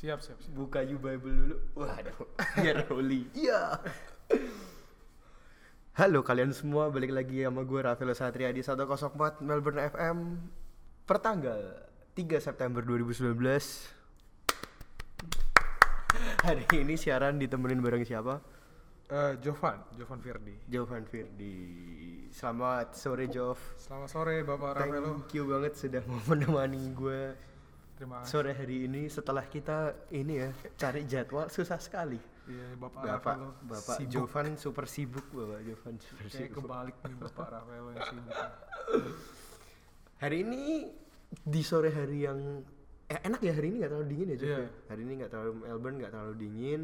Siap, siap, siap. Buka you Bible dulu. Waduh, biar holy. Iya. Halo kalian semua, balik lagi sama gue Rafael Satria di 104 Melbourne FM Pertanggal 3 September 2019 Hari ini siaran ditemenin bareng siapa? Eh, Jovan, Jovan Firdi. Jovan Firdi Selamat sore Jov Selamat sore Bapak Rafaelo. Thank you banget sudah mau menemani gue Terima kasih. sore hari ini setelah kita ini ya cari jadwal susah sekali Iya, Bapak, Bapak Rafaelo. Bapak sibuk. Jovan super sibuk Bapak Jovan super Kayak sibuk. kebalik nih Bapak Rafaelo yang sibuk. Hari ini di sore hari yang eh, enak ya hari ini nggak terlalu dingin ya Jov Iya. ya? Hari ini nggak terlalu Melbourne nggak terlalu dingin.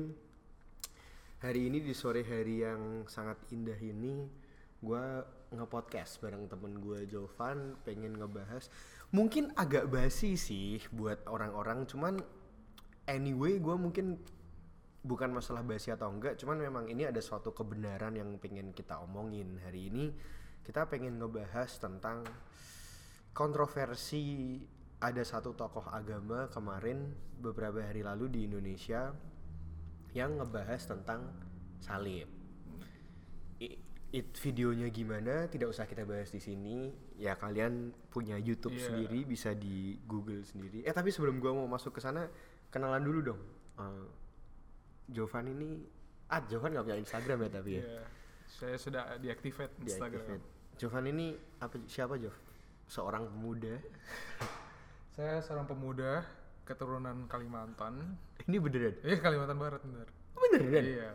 Hari ini di sore hari yang sangat indah ini gua nge-podcast bareng temen gue Jovan pengen ngebahas mungkin agak basi sih buat orang-orang cuman anyway gua mungkin bukan masalah basi atau enggak cuman memang ini ada suatu kebenaran yang pengen kita omongin hari ini kita pengen ngebahas tentang kontroversi ada satu tokoh agama kemarin beberapa hari lalu di Indonesia yang ngebahas tentang salib. It videonya gimana tidak usah kita bahas di sini ya kalian punya YouTube Iya. sendiri bisa di Google sendiri eh tapi sebelum gua mau masuk ke sana kenalan dulu dong Eh, Jovan ini ah Jovan nggak punya Instagram ya tapi ya Iya. Saya sudah deactivate Instagram. Deactivate. Jovan ini apa siapa Jov seorang pemuda Saya seorang pemuda keturunan Kalimantan. ini beneran Eh, Kalimantan Barat bener. beneran Iya.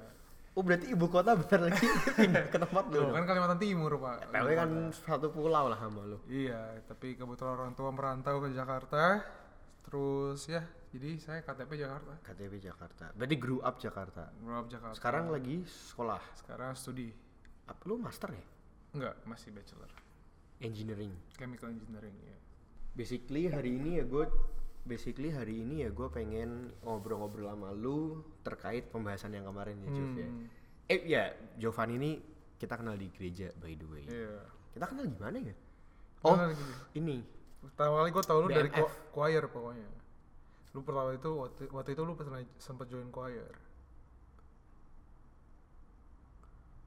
Oh berarti ibu kota bentar lagi pindah ke tempat lu kan Kalimantan Timur, Pak. tapi kan satu pulau lah sama lu Iya, tapi kebetulan orang tua merantau ke Jakarta. Terus ya, jadi saya KTP Jakarta. KTP Jakarta berarti grew up Jakarta Grow up Jakarta. sekarang lagi sekolah Sekarang studi. apa lu master ya Enggak, masih bachelor. engineering Chemical engineering ya. basically hari ini ya gue basically hari ini ya gue pengen ngobrol-ngobrol sama lu terkait pembahasan yang kemarin ya Jov ya Hmm, eh ya Jovan ini kita kenal di gereja by the way Iya. kita kenal gimana ya Oh, oh ini pertama kali gue tau lu dari BMF. cho- choir pokoknya. Lu pertama itu waktu, waktu itu lu pernah sempat join choir.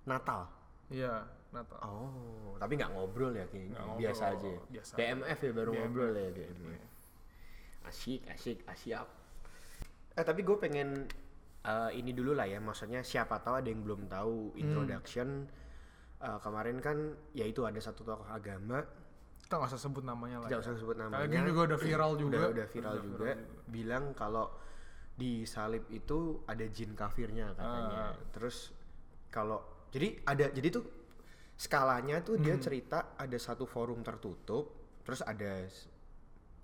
Natal Iya, Natal. oh tapi nggak ngobrol ya kayaknya ngobrol, biasa aja ya? biasa BMF ya baru BMF. ngobrol ya BMF asik asik asyap eh tapi gue pengen eh, ini dulu lah ya maksudnya siapa tahu ada yang belum tahu Hmm. introduction Eh, kemarin kan ya itu ada satu tokoh agama Kita nggak usah sebut namanya lah. tidak ya. usah sebut namanya gini juga udah viral juga. udah, udah viral juga bilang kalau di salib itu ada jin kafirnya katanya Ah. terus kalau jadi ada jadi tuh skalanya tuh Hmm. dia cerita ada satu forum tertutup terus ada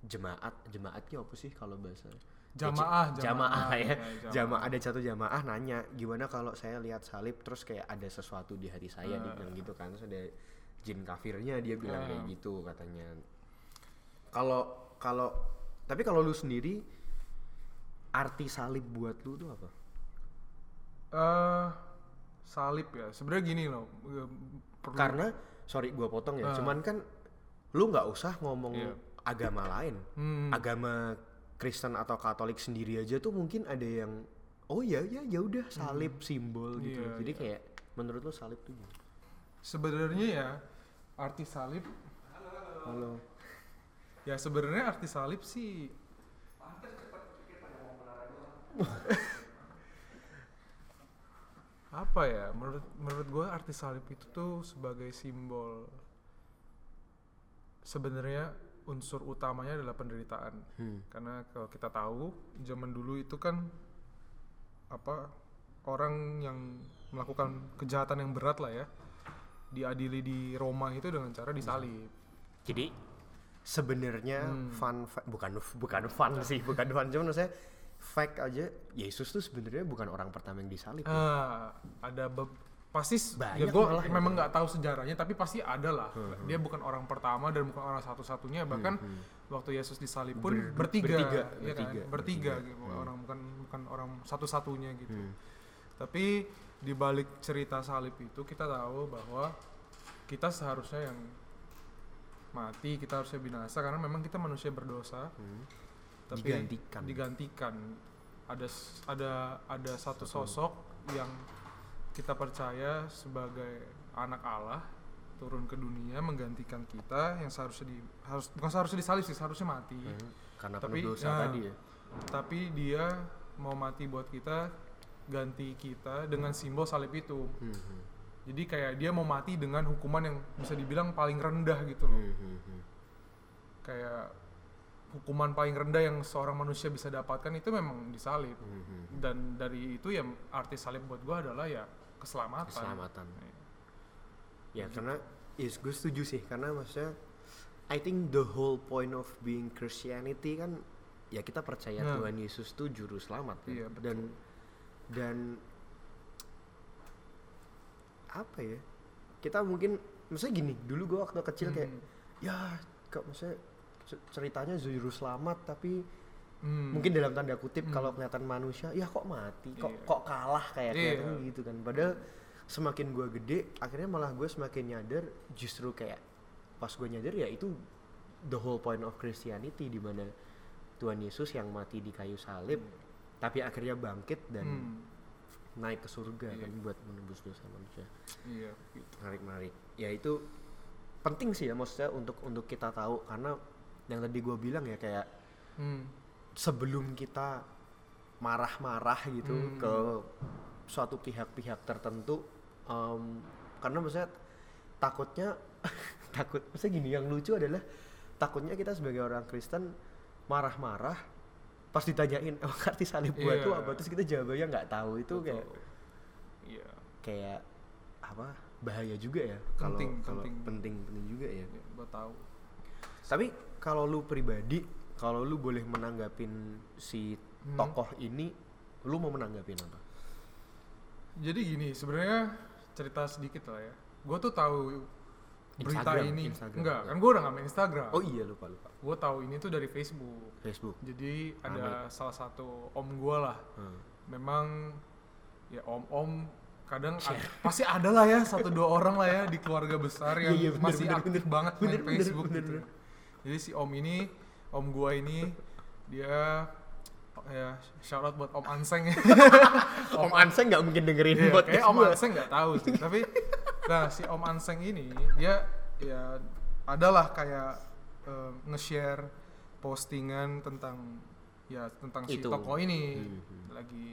jemaat jemaatnya apa sih kalau bahasa Jamaah, jamaah, jamaah, ya ya, jamaah. jamaah. ada satu jamaah nanya gimana kalau saya lihat salib terus kayak ada sesuatu di hati saya dia bilang gitu kan terus ada jin kafirnya dia bilang kayak gitu katanya kalau kalau tapi kalau lu sendiri arti salib buat lu tuh apa Eh, salib ya. Sebenarnya gini loh. eh, perlu- karena sorry gua potong ya Ah. cuman kan lu nggak usah ngomong Iya. Agama lain. Hmm, agama Kristen atau Katolik sendiri aja tuh mungkin ada yang oh ya ya ya udah salib simbol gitu. Iya, jadi kayak menurut lu salib tuh gimana? sebenarnya ya arti salib halo. Ya sebenarnya arti salib sih apa ya menurut menurut gue arti salib itu tuh sebagai simbol sebenarnya unsur utamanya adalah penderitaan hmm. karena kalau kita tahu zaman dulu itu kan apa orang yang melakukan kejahatan yang berat lah ya diadili di Roma itu dengan cara disalib jadi sebenarnya Hmm. fun fa- bukan bukan fun sih bukan fun cuma saya fact aja Yesus tuh sebenarnya bukan orang pertama yang disalib ya. Ah, ada be- pasti ya gue memang nggak tahu sejarahnya tapi pasti ada lah dia bukan orang pertama dan bukan orang satu-satunya bahkan waktu Yesus disalib pun Ber- bertiga, bertiga, ya kan? bertiga, bertiga, bertiga. gitu orang bukan bukan orang satu-satunya gitu Hmm. tapi di balik cerita salib itu kita tahu bahwa kita seharusnya yang mati kita harusnya binasa karena memang kita manusia berdosa Hmm. tapi Digantikan. digantikan ada ada ada satu sosok yang kita percaya sebagai anak Allah turun ke dunia menggantikan kita yang seharusnya di harus bukan seharusnya disalib sih seharusnya mati. Hmm, karena Tapi, dosa nah, tadi ya. tapi dia mau mati buat kita ganti kita dengan simbol salib itu. Hmm, hmm, jadi kayak dia mau mati dengan hukuman yang bisa dibilang paling rendah gitu loh. Hmm, hmm, hmm. kayak hukuman paling rendah yang seorang manusia bisa dapatkan itu memang disalib. Hmm, hmm. dan dari itu ya arti salib buat gua adalah ya keselamatan keselamatan Iya. ya karena yes gue setuju sih karena maksudnya I think the whole point of being Christianity kan ya kita percaya Nah. Tuhan Yesus tuh juru selamat kan Iya, betul. dan dan apa ya kita mungkin maksudnya gini dulu gue waktu kecil kayak Hmm. ya kok maksudnya ce- ceritanya juru selamat tapi Hmm. mungkin dalam tanda kutip Hmm. kalau kelihatan manusia ya kok mati kok Iya. kok kalah kayak Iya. kelihatan gitu kan padahal semakin gue gede akhirnya malah gue semakin nyadar justru kayak pas gue nyadar ya itu the whole point of Christianity di mana Tuhan Yesus yang mati di kayu salib tapi akhirnya bangkit dan Hmm. naik ke surga Iya. kan buat menembus dosa manusia iya gitu. menarik menarik ya itu penting sih ya maksudnya untuk untuk kita tahu karena yang tadi gue bilang ya kayak Hmm. Sebelum kita marah-marah gitu Hmm. ke suatu pihak-pihak tertentu em, karena maksudnya takutnya takut maksudnya gini yang lucu adalah takutnya kita sebagai orang Kristen marah-marah pas ditanyain oh arti salib buat Iya. tuh apa terus kita jawabannya nggak tahu itu kayak Betul. iya kayak apa bahaya juga ya kalau Penting, penting. penting penting juga ya iya, gua tahu tapi kalau lu pribadi kalau lu boleh menanggapin si Hmm. tokoh ini lu mau menanggapin apa jadi gini sebenarnya cerita sedikit lah ya gua tuh tahu berita Instagram, ini Instagram, enggak kan gua udah nggak main Instagram oh iya lupa lupa gua tahu ini tuh dari Facebook Facebook jadi Rame. ada salah satu om gua lah Hmm. memang ya om-om kadang ad- pasti ada lah ya satu dua orang lah ya di keluarga besar yang Iya, iya, bener, masih bener, aktif bener. banget main Bener, bener, Facebook bener, gitu. bener. Jadi si om ini, om gua ini dia ya shout out buat om Anseng ya. Om Anseng nggak mungkin dengerin Iya, podcast kayak om gua. Anseng nggak tahu sih, tapi nah si om Anseng ini dia ya adalah kayak eh, nge-share postingan tentang ya tentang si Itu. tokoh ini Hmm, hmm. lagi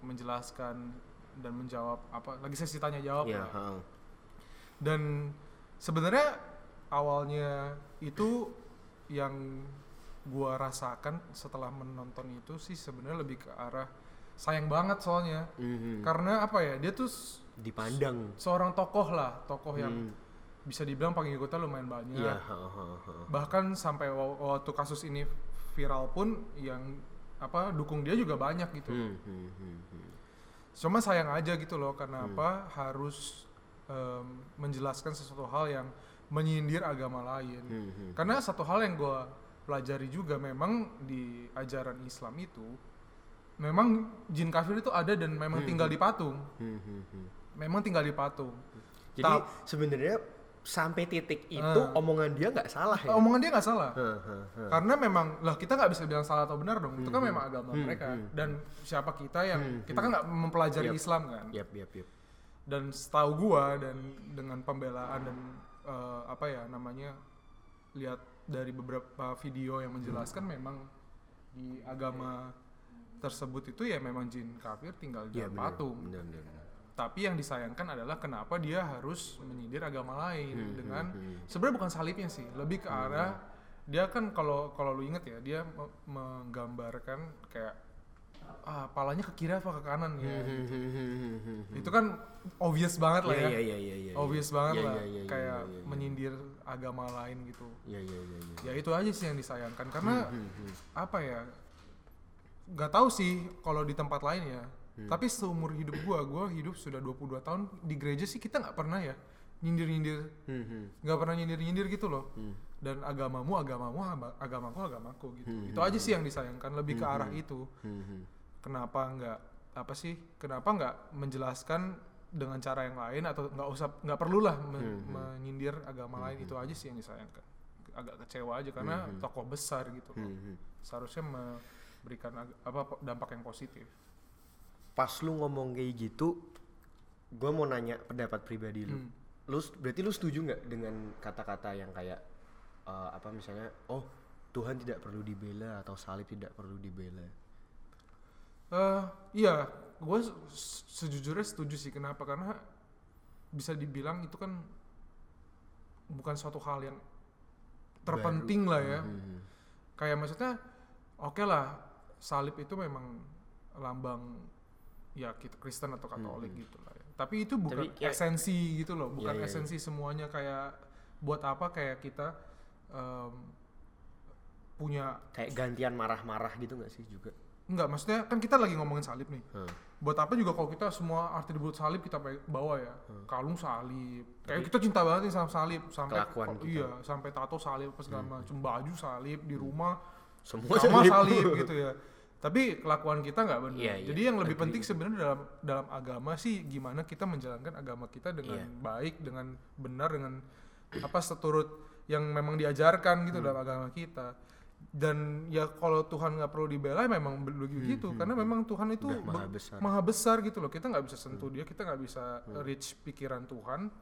menjelaskan dan menjawab apa lagi sesi tanya jawab Iya, lah. ha. dan sebenarnya awalnya itu yang gua rasakan setelah menonton itu sih sebenarnya lebih ke arah sayang banget soalnya Mhm. karena apa ya dia tuh dipandang seorang tokoh lah tokoh yang Hmm. bisa dibilang pengikutnya lumayan banyak ha. bahkan sampai wa- waktu kasus ini viral pun yang apa dukung dia juga banyak gitu Hmm, hmm, hmm, hmm. cuma sayang aja gitu loh karena Hmm. apa harus em, menjelaskan sesuatu hal yang menyindir agama lain Hmm, hmm. karena satu hal yang gue pelajari juga memang di ajaran Islam itu memang jin kafir itu ada dan memang Hmm. tinggal di patung Hmm, hmm, hmm. memang tinggal di patung jadi sebenarnya sampai titik itu Ah. omongan dia nggak salah ya omongan dia nggak salah Ha, ha, ha. karena memang lah kita nggak bisa bilang salah atau benar dong itu kan Hmm. memang agama Hmm, mereka hmm. dan siapa kita yang Hmm, kita kan nggak mempelajari Yap. Islam kan Yap, yap, yap. dan setahu gua dan dengan pembelaan dan eh, apa ya namanya lihat dari beberapa video yang menjelaskan memang di agama tersebut itu ya memang jin kafir tinggal di benar, patung benar, benar, benar. tapi yang disayangkan adalah kenapa dia harus menyindir agama lain Hmm, dengan hmm, hmm. sebenarnya bukan salibnya sih lebih ke arah dia kan kalau kalau lu inget ya dia me- menggambarkan kayak ah palanya ke kiri apa ke kanan ya Hmm, hmm, hmm, hmm, itu kan obvious banget lah Iya, ya. iya, iya, iya, iya, obvious iya. banget Iya, lah. iya, kayak menyindir agama lain gitu. Iya, iya, iya, iya. ya itu aja sih yang disayangkan. Karena apa ya nggak tahu sih kalau di tempat lain ya. Tapi seumur hidup gua gua hidup sudah 22 tahun di gereja sih kita nggak pernah ya nyindir nyindir hmm. nggak pernah nyindir nyindir gitu loh. Dan agamamu agamamu aga- agamaku agamaku gitu. Itu aja sih yang disayangkan. Lebih ke arah itu. Kenapa nggak apa sih kenapa nggak menjelaskan dengan cara yang lain atau nggak usah nggak perlulah men- Hmm, menyindir agama lain itu aja sih yang disayangkan agak kecewa aja karena Hmm, hmm. tokoh besar gitu loh. Hmm, hmm. seharusnya me- berikan ag- apa dampak yang positif. Pas lu ngomong kayak gitu, gue mau nanya pendapat pribadi lu. Hmm. Lu berarti lu setuju nggak dengan kata-kata yang kayak eh, apa misalnya, oh Tuhan tidak perlu dibela atau salib tidak perlu dibela? Eh iya, gue sejujurnya setuju sih. Kenapa? Karena bisa dibilang itu kan bukan suatu hal yang terpenting lah ya. Hmm. Kayak maksudnya, oke lah, salib itu memang lambang ya kita Kristen atau Katolik gitu lah ya. Tapi itu bukan Hmm. Tapi kayak- esensi gitu loh, bukan Iya, iya, iya. esensi semuanya kayak buat apa kayak kita em, punya Kayak gantian marah-marah gitu nggak sih juga? Enggak maksudnya kan kita lagi ngomongin salib nih. Hmm. buat apa juga kalau kita semua arti disebut salib kita bawa ya Hmm. kalung salib kayak kita cinta banget nih sama salib sampai Kelakuan kita. iya sampai tato salib apa segala macam baju salib di rumah Semua sama salib. salib gitu ya tapi kelakuan kita nggak benar Iya, iya, jadi yang lebih agree. penting sebenarnya dalam dalam agama sih gimana kita menjalankan agama kita dengan Iya. baik dengan benar dengan apa seturut yang memang diajarkan Hmm. gitu dalam agama kita dan ya kalau Tuhan nggak perlu dibela ya memang begitu. karena memang Tuhan itu Hmm, Udah maha be- besar. maha besar gitu loh. Kita nggak bisa sentuh dia kita nggak bisa reach pikiran Tuhan.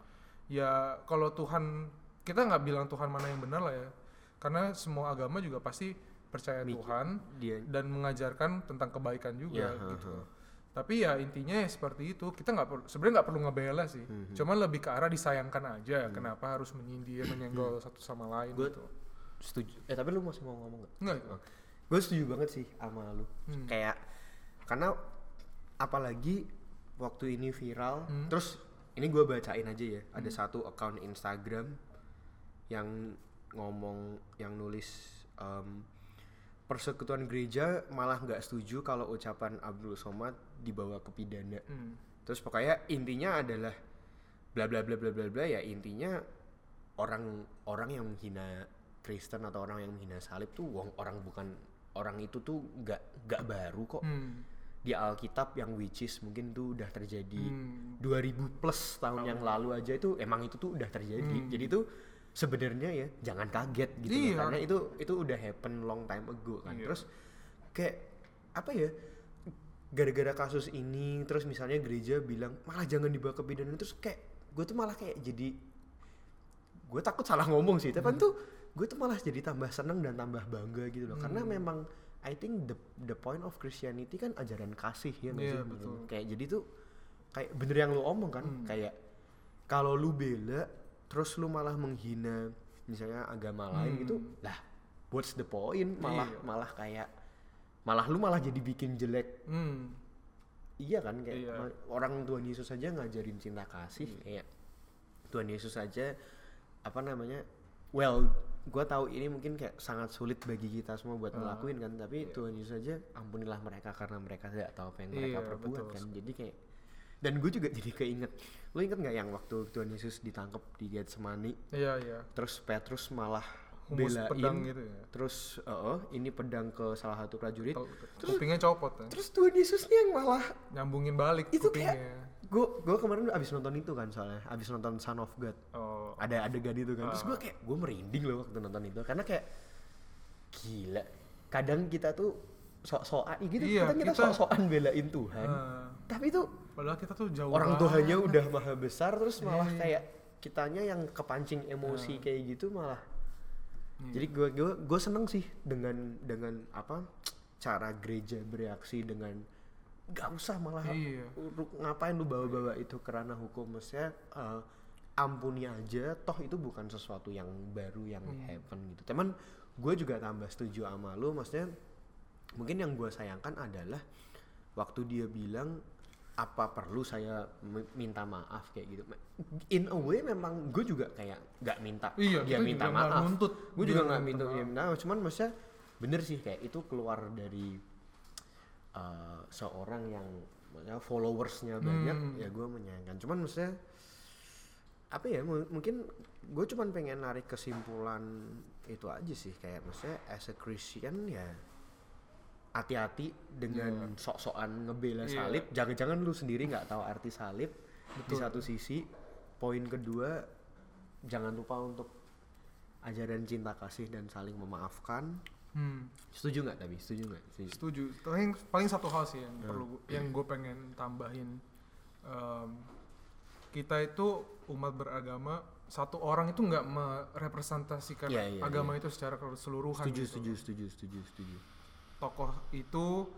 Ya kalau Tuhan kita nggak bilang Tuhan mana yang benar lah ya. Karena semua agama juga pasti percaya Mik- Tuhan Dia. dan mengajarkan tentang kebaikan juga Ya, gitu ha, ha. tapi ya intinya ya seperti itu. Kita nggak perlu sebenarnya nggak perlu ngebela sih. Hmm, cuman lebih ke arah disayangkan aja. Kenapa harus menyindir menyenggol satu sama lain gitu setuju. Eh tapi lu masih mau ngomong nggak? enggak itu Gue setuju banget sih sama lu. Hmm. Kayak karena apalagi waktu ini viral, Hmm. terus ini gue bacain aja ya. Ada satu account Instagram yang ngomong, yang nulis em, persekutuan gereja malah nggak setuju kalau ucapan Abdul Somad dibawa ke pidana. Hmm. Terus pokoknya intinya adalah bla bla bla bla bla bla ya intinya orang orang yang menghina Kristen atau orang yang menghina salib tuh wong orang bukan orang itu tuh nggak nggak baru kok Hmm. di Alkitab yang which is mungkin tuh udah terjadi Hmm. 2000 plus tahun yang lalu aja itu emang itu tuh udah terjadi Hmm. jadi tuh sebenarnya ya jangan kaget gitu loh, Iya. karena itu itu udah happen long time ago kan Iya. terus kayak apa ya gara-gara kasus ini terus misalnya gereja bilang malah jangan dibawa ke pidana terus kayak gue tuh malah kayak jadi gue takut salah ngomong sih Hmm. tapi kan tuh gue tuh malah jadi tambah seneng dan tambah bangga gitu loh karena Hmm. memang I think the the point of Christianity kan ajaran kasih ya sih? betul. kayak jadi tuh kayak bener yang lu omong kan Hmm. kayak kalau lu bela terus lu malah menghina misalnya agama lain Hmm. gitu lah what's the point malah Iya. malah kayak malah lu malah jadi bikin jelek Hmm. iya kan kayak ma- orang Tuhan Yesus aja ngajarin cinta kasih kayak Tuhan Yesus aja apa namanya well gue tahu ini mungkin kayak sangat sulit bagi kita semua buat Ah, ngelakuin kan tapi Tuhan Yesus aja ampunilah mereka karena mereka tidak tahu apa yang mereka Iya, perbuat betul. kan. jadi kayak dan gue juga jadi keinget lo inget nggak yang waktu Tuhan Yesus ditangkap di Getsemani? Iya iya. Terus Petrus malah humus belain pedang gitu ya? terus eh, ini pedang ke salah satu prajurit. Tel- kupingnya copot kan terus Tuhan Yesus nih yang malah nyambungin balik Itu kupingnya. gue gue kemarin abis nonton itu kan soalnya abis nonton Son of God. Oh. Ada adegan itu kan. Terus Ah. gue kayak gue merinding loh waktu nonton itu. Karena kayak gila. Kadang kita tuh sok-sokan gitu. Iya, kita, kita- sok-sokan belain Tuhan. Ah, tapi tuh padahal kita tuh jauh orang. Tuhannya udah maha besar terus malah Iya. kayak kitanya yang kepancing emosi kayak gitu malah Iya. jadi gue gue gue seneng sih dengan dengan apa cara gereja bereaksi dengan gak usah malah Iya. ngapain lu bawa-bawa itu kerana hukum maksudnya eh, ampuni aja toh itu bukan sesuatu yang baru yang Hmm. happen gitu teman gue juga tambah setuju sama lu maksudnya mungkin yang gue sayangkan adalah waktu dia bilang apa perlu saya mi- minta maaf kayak gitu. In a way memang gue juga kayak nggak minta. Iya, dia minta maaf. nuntut. Gue juga nggak minta dia minta maaf. Cuman maksudnya bener sih kayak itu keluar dari uh, seorang yang maksudnya followersnya banyak Hmm. ya gue menyayangkan. Cuman maksudnya apa ya mu- mungkin gue cuman pengen narik kesimpulan itu aja sih. Kayak maksudnya as a Christian ya hati-hati dengan sok-sokan ngebela Iya. salib jangan-jangan lu sendiri nggak tahu arti salib di Betul. satu sisi poin kedua jangan lupa untuk ajaran cinta kasih dan saling memaafkan Hmm, Setuju nggak tapi? Setuju nggak? Setuju. setuju. Paling paling satu hal sih yang Hmm. perlu gua- yang gue pengen tambahin. Em, kita itu umat beragama satu orang itu nggak merepresentasikan Iya, iya, agama iya. itu secara keseluruhan. Setuju, gitu. setuju, setuju, setuju, setuju. Tokoh itu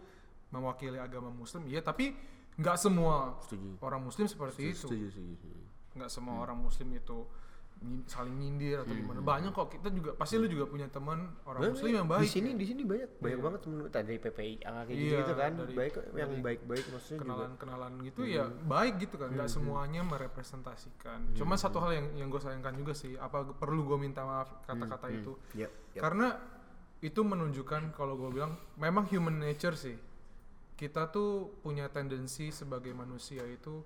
mewakili agama Muslim, iya. Tapi nggak semua Setuju. orang Muslim seperti itu. Setuju, setuju, setuju. nggak semua orang muslim itu saling nyindir atau gimana banyak kok kita juga pasti lu juga punya teman orang muslim yang baik Di sini, ya. di sini banyak, banyak Iya. banget temen dari PPI, kayak gitu, Iya, gitu kan. dari- baik, yang dari baik-baik maksudnya juga. kenalan-kenalan gitu ya baik gitu kan nggak semuanya merepresentasikan cuma satu hal yang yang gue sayangkan juga sih apa perlu gue minta maaf kata-kata itu Iya, iya. karena itu menunjukkan kalau gue bilang memang human nature sih. Kita tuh punya tendensi sebagai manusia itu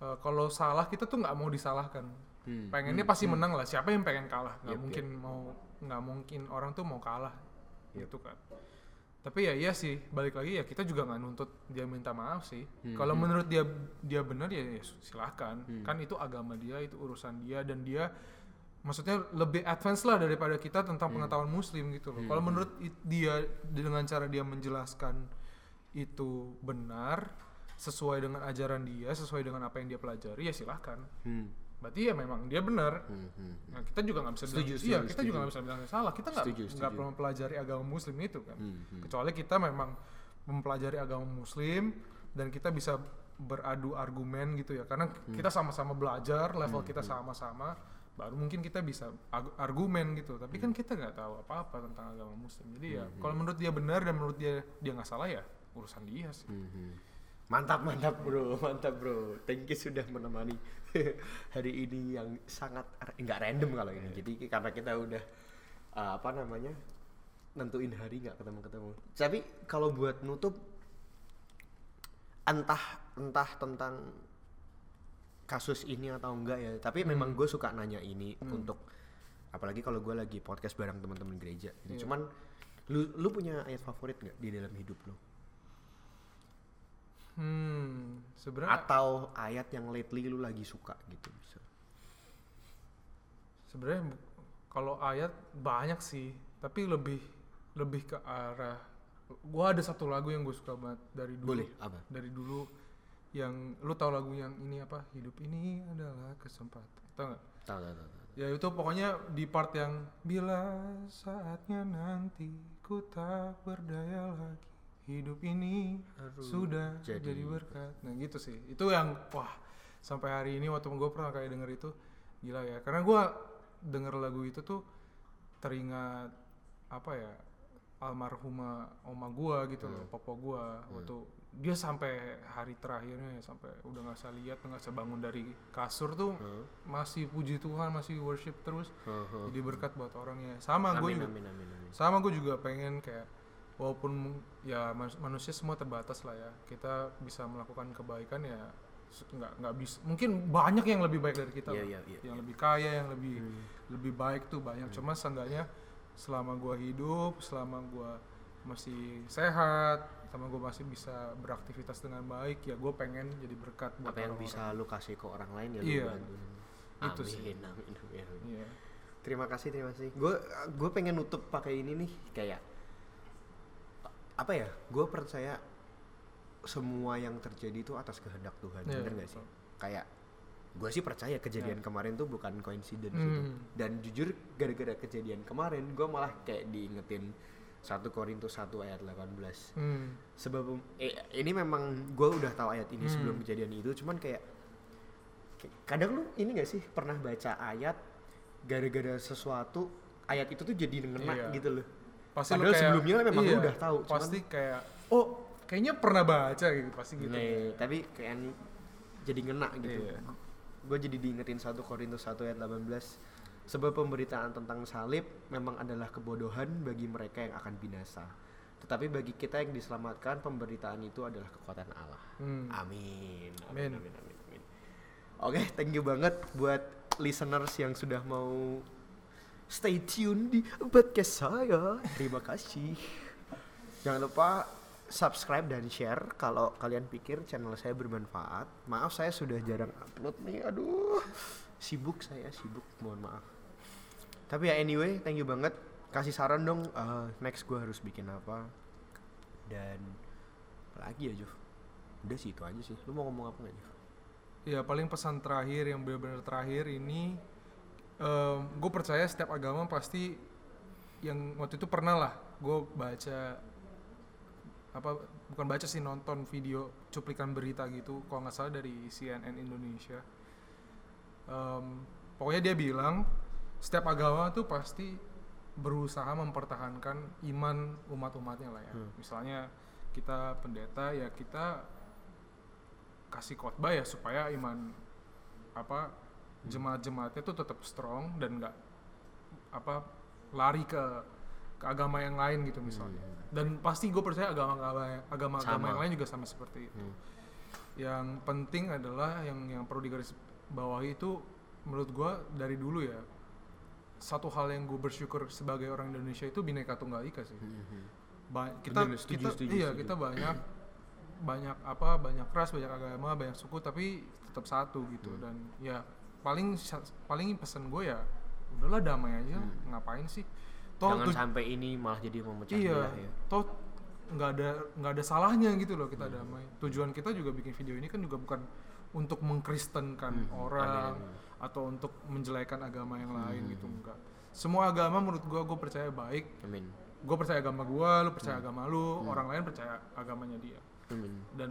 eh, kalau salah kita tuh nggak mau disalahkan. Hmm, pengennya pasti menang lah. Siapa yang pengen kalah? Nggak Yep, mungkin mau nggak mungkin orang tuh mau kalah. Yep. gitu kan. Tapi ya iya sih balik lagi ya kita juga nggak nuntut dia minta maaf sih. Hmm, kalau hmm. menurut dia dia benar ya, ya silahkan. Hmm. kan itu agama dia itu urusan dia dan dia maksudnya lebih advance lah daripada kita tentang pengetahuan muslim gitu loh Hmm, kalau hmm. menurut dia dengan cara dia menjelaskan itu benar sesuai dengan ajaran dia sesuai dengan apa yang dia pelajari ya silahkan Hmm, berarti ya memang dia benar hmm, hmm. Nah, kita juga nggak bisa Setuju, bilang, setuju, iya kita setuju. juga nggak bisa bilang salah. Kita nggak nggak perlu mempelajari agama Muslim itu kan. Hmm, hmm. Kecuali kita memang mempelajari agama Muslim dan kita bisa beradu argumen gitu ya. Karena Hmm. kita sama-sama belajar, level kita sama-sama, baru mungkin kita bisa argumen gitu. Tapi kan kita nggak tahu apa-apa tentang agama Muslim. Jadi ya, Hmm, kalau menurut dia benar dan menurut dia dia nggak salah ya urusan dia sih. Mhm. Mantap mantap bro, mantap bro. Thank you sudah menemani hari ini yang sangat nggak random kalau ini. Jadi karena kita udah uh, apa namanya nentuin hari nggak ketemu ketemu. Tapi kalau buat nutup entah entah tentang kasus ini atau enggak ya. Tapi memang gue suka nanya ini untuk apalagi kalau gue lagi podcast bareng teman-teman gereja. gitu. Iya. Cuman lu lu punya ayat favorit nggak di dalam hidup lu? Hmm, sebenarnya atau ayat yang lately lu lagi suka gitu bisa sebenarnya kalau ayat banyak sih tapi lebih lebih ke arah gua ada satu lagu yang gue suka banget dari dulu boleh apa dari dulu yang lu tahu lagu yang ini apa? Hidup ini adalah kesempatan. Tau nggak? Tahu tahu ya itu pokoknya di part yang bila saatnya nanti ku tak berdaya lagi hidup ini Aduh, sudah jadi- jadi, berkat. Nah gitu sih. Itu yang wah sampai hari ini waktu gue pernah kayak denger itu gila ya. Karena gue denger lagu itu tuh teringat apa ya almarhumah oma gua gitu loh papa gua waktu dia sampai hari terakhirnya ya, sampai udah nggak bisa lihat nggak bisa bangun dari kasur tuh Huh? masih puji Tuhan masih worship terus Huh, huh. jadi berkat buat orangnya sama gue juga amin amin amin sama gue juga pengen kayak walaupun ya manusia semua terbatas lah ya kita bisa melakukan kebaikan ya nggak nggak bisa mungkin banyak yang lebih baik dari kita loh. iya, iya, yang lebih kaya yang lebih Hmm. lebih baik tuh banyak cuma seenggaknya selama gue hidup selama gue masih sehat sama gue masih bisa beraktivitas dengan baik ya gue pengen jadi berkat buat apa yang orang-orang. bisa lu kasih ke orang lain ya Iya. lu bantu Itu sih. amin, amin, amin. Iya. terima kasih terima kasih gue gue pengen nutup pakai ini nih kayak apa ya gue percaya semua yang terjadi itu atas kehendak Tuhan Iya, bener gak sih kayak gue sih percaya kejadian kemarin tuh bukan coincidence Hmm. gitu. dan jujur gara-gara kejadian kemarin gue malah kayak diingetin 1 Korintus 1 ayat 18 Hmm. sebab eh, ini memang gue udah tahu ayat ini Hmm. sebelum kejadian itu cuman kayak, kadang lu ini gak sih pernah baca ayat gara-gara sesuatu ayat itu tuh jadi ngena Iya. gitu loh pasti lu Padahal kayak sebelumnya memang lu iya, udah tahu, cuman- pasti kayak oh kayaknya pernah baca gitu pasti gitu Nih, tapi kayak jadi ngena gitu Iya. gue jadi diingetin 1 Korintus 1 ayat 18 sebab pemberitaan tentang salib memang adalah kebodohan bagi mereka yang akan binasa tetapi bagi kita yang diselamatkan pemberitaan itu adalah kekuatan Allah Hmm. Amin. Amin. Amin. Amin. amin. Oke, thank you banget buat listeners yang sudah mau stay tune di podcast saya. Terima kasih. Jangan lupa subscribe dan share kalau kalian pikir channel saya bermanfaat. Maaf saya sudah jarang upload nih. Aduh. Sibuk saya, sibuk. Mohon maaf. Tapi ya anyway, thank you banget. kasih saran dong eh, next gue harus bikin apa dan lagi ya Jov udah sih itu aja sih lu mau ngomong apa nggak Jov ya paling pesan terakhir yang benar-benar terakhir ini gue percaya setiap agama pasti yang waktu itu pernah lah gue baca apa bukan baca sih nonton video cuplikan berita gitu kalau nggak salah dari CNN Indonesia Em, pokoknya dia bilang setiap agama tuh pasti berusaha mempertahankan iman umat-umatnya lah ya. Hmm. misalnya kita pendeta ya kita kasih khotbah ya supaya iman apa jemaat-jemaatnya tuh tetap strong dan nggak apa lari ke ke agama yang lain gitu misalnya. Dan pasti gue percaya agama-agama agama-agama yang lain juga sama seperti itu. Hmm. yang penting adalah yang yang perlu digaris bawahi itu menurut gue dari dulu ya satu hal yang gue bersyukur sebagai orang Indonesia itu bineka tunggal ika sih Ba- kita Bener, setuju, kita setuju, iya setuju. kita banyak banyak apa banyak ras banyak agama banyak suku tapi tetap satu gitu Hmm. dan ya paling paling pesan gue ya udahlah damai aja Hmm. ngapain sih toh jangan tuj- sampai ini malah jadi memecah iya belah ya toh nggak ada nggak ada salahnya gitu loh Hmm. kita damai tujuan kita juga bikin video ini kan juga bukan untuk mengkristenkan Hmm, orang amin, amin. atau untuk menjelekan agama yang lain Hmm. gitu enggak. Semua agama menurut gua gue percaya baik. Amin. Gue percaya agama gua lu percaya Hmm. agama lu orang lain percaya agamanya dia. Amin. Dan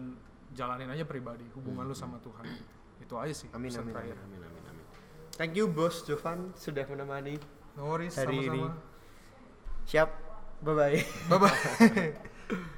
jalanin aja pribadi hubungan lu sama Tuhan. Gitu. itu aja sih Hmm. amin pesan amin terakhir. amin amin amin amin. Thank you bos Jovan sudah menemani no worries Hari sama-sama. ini. siap. Bye bye bye bye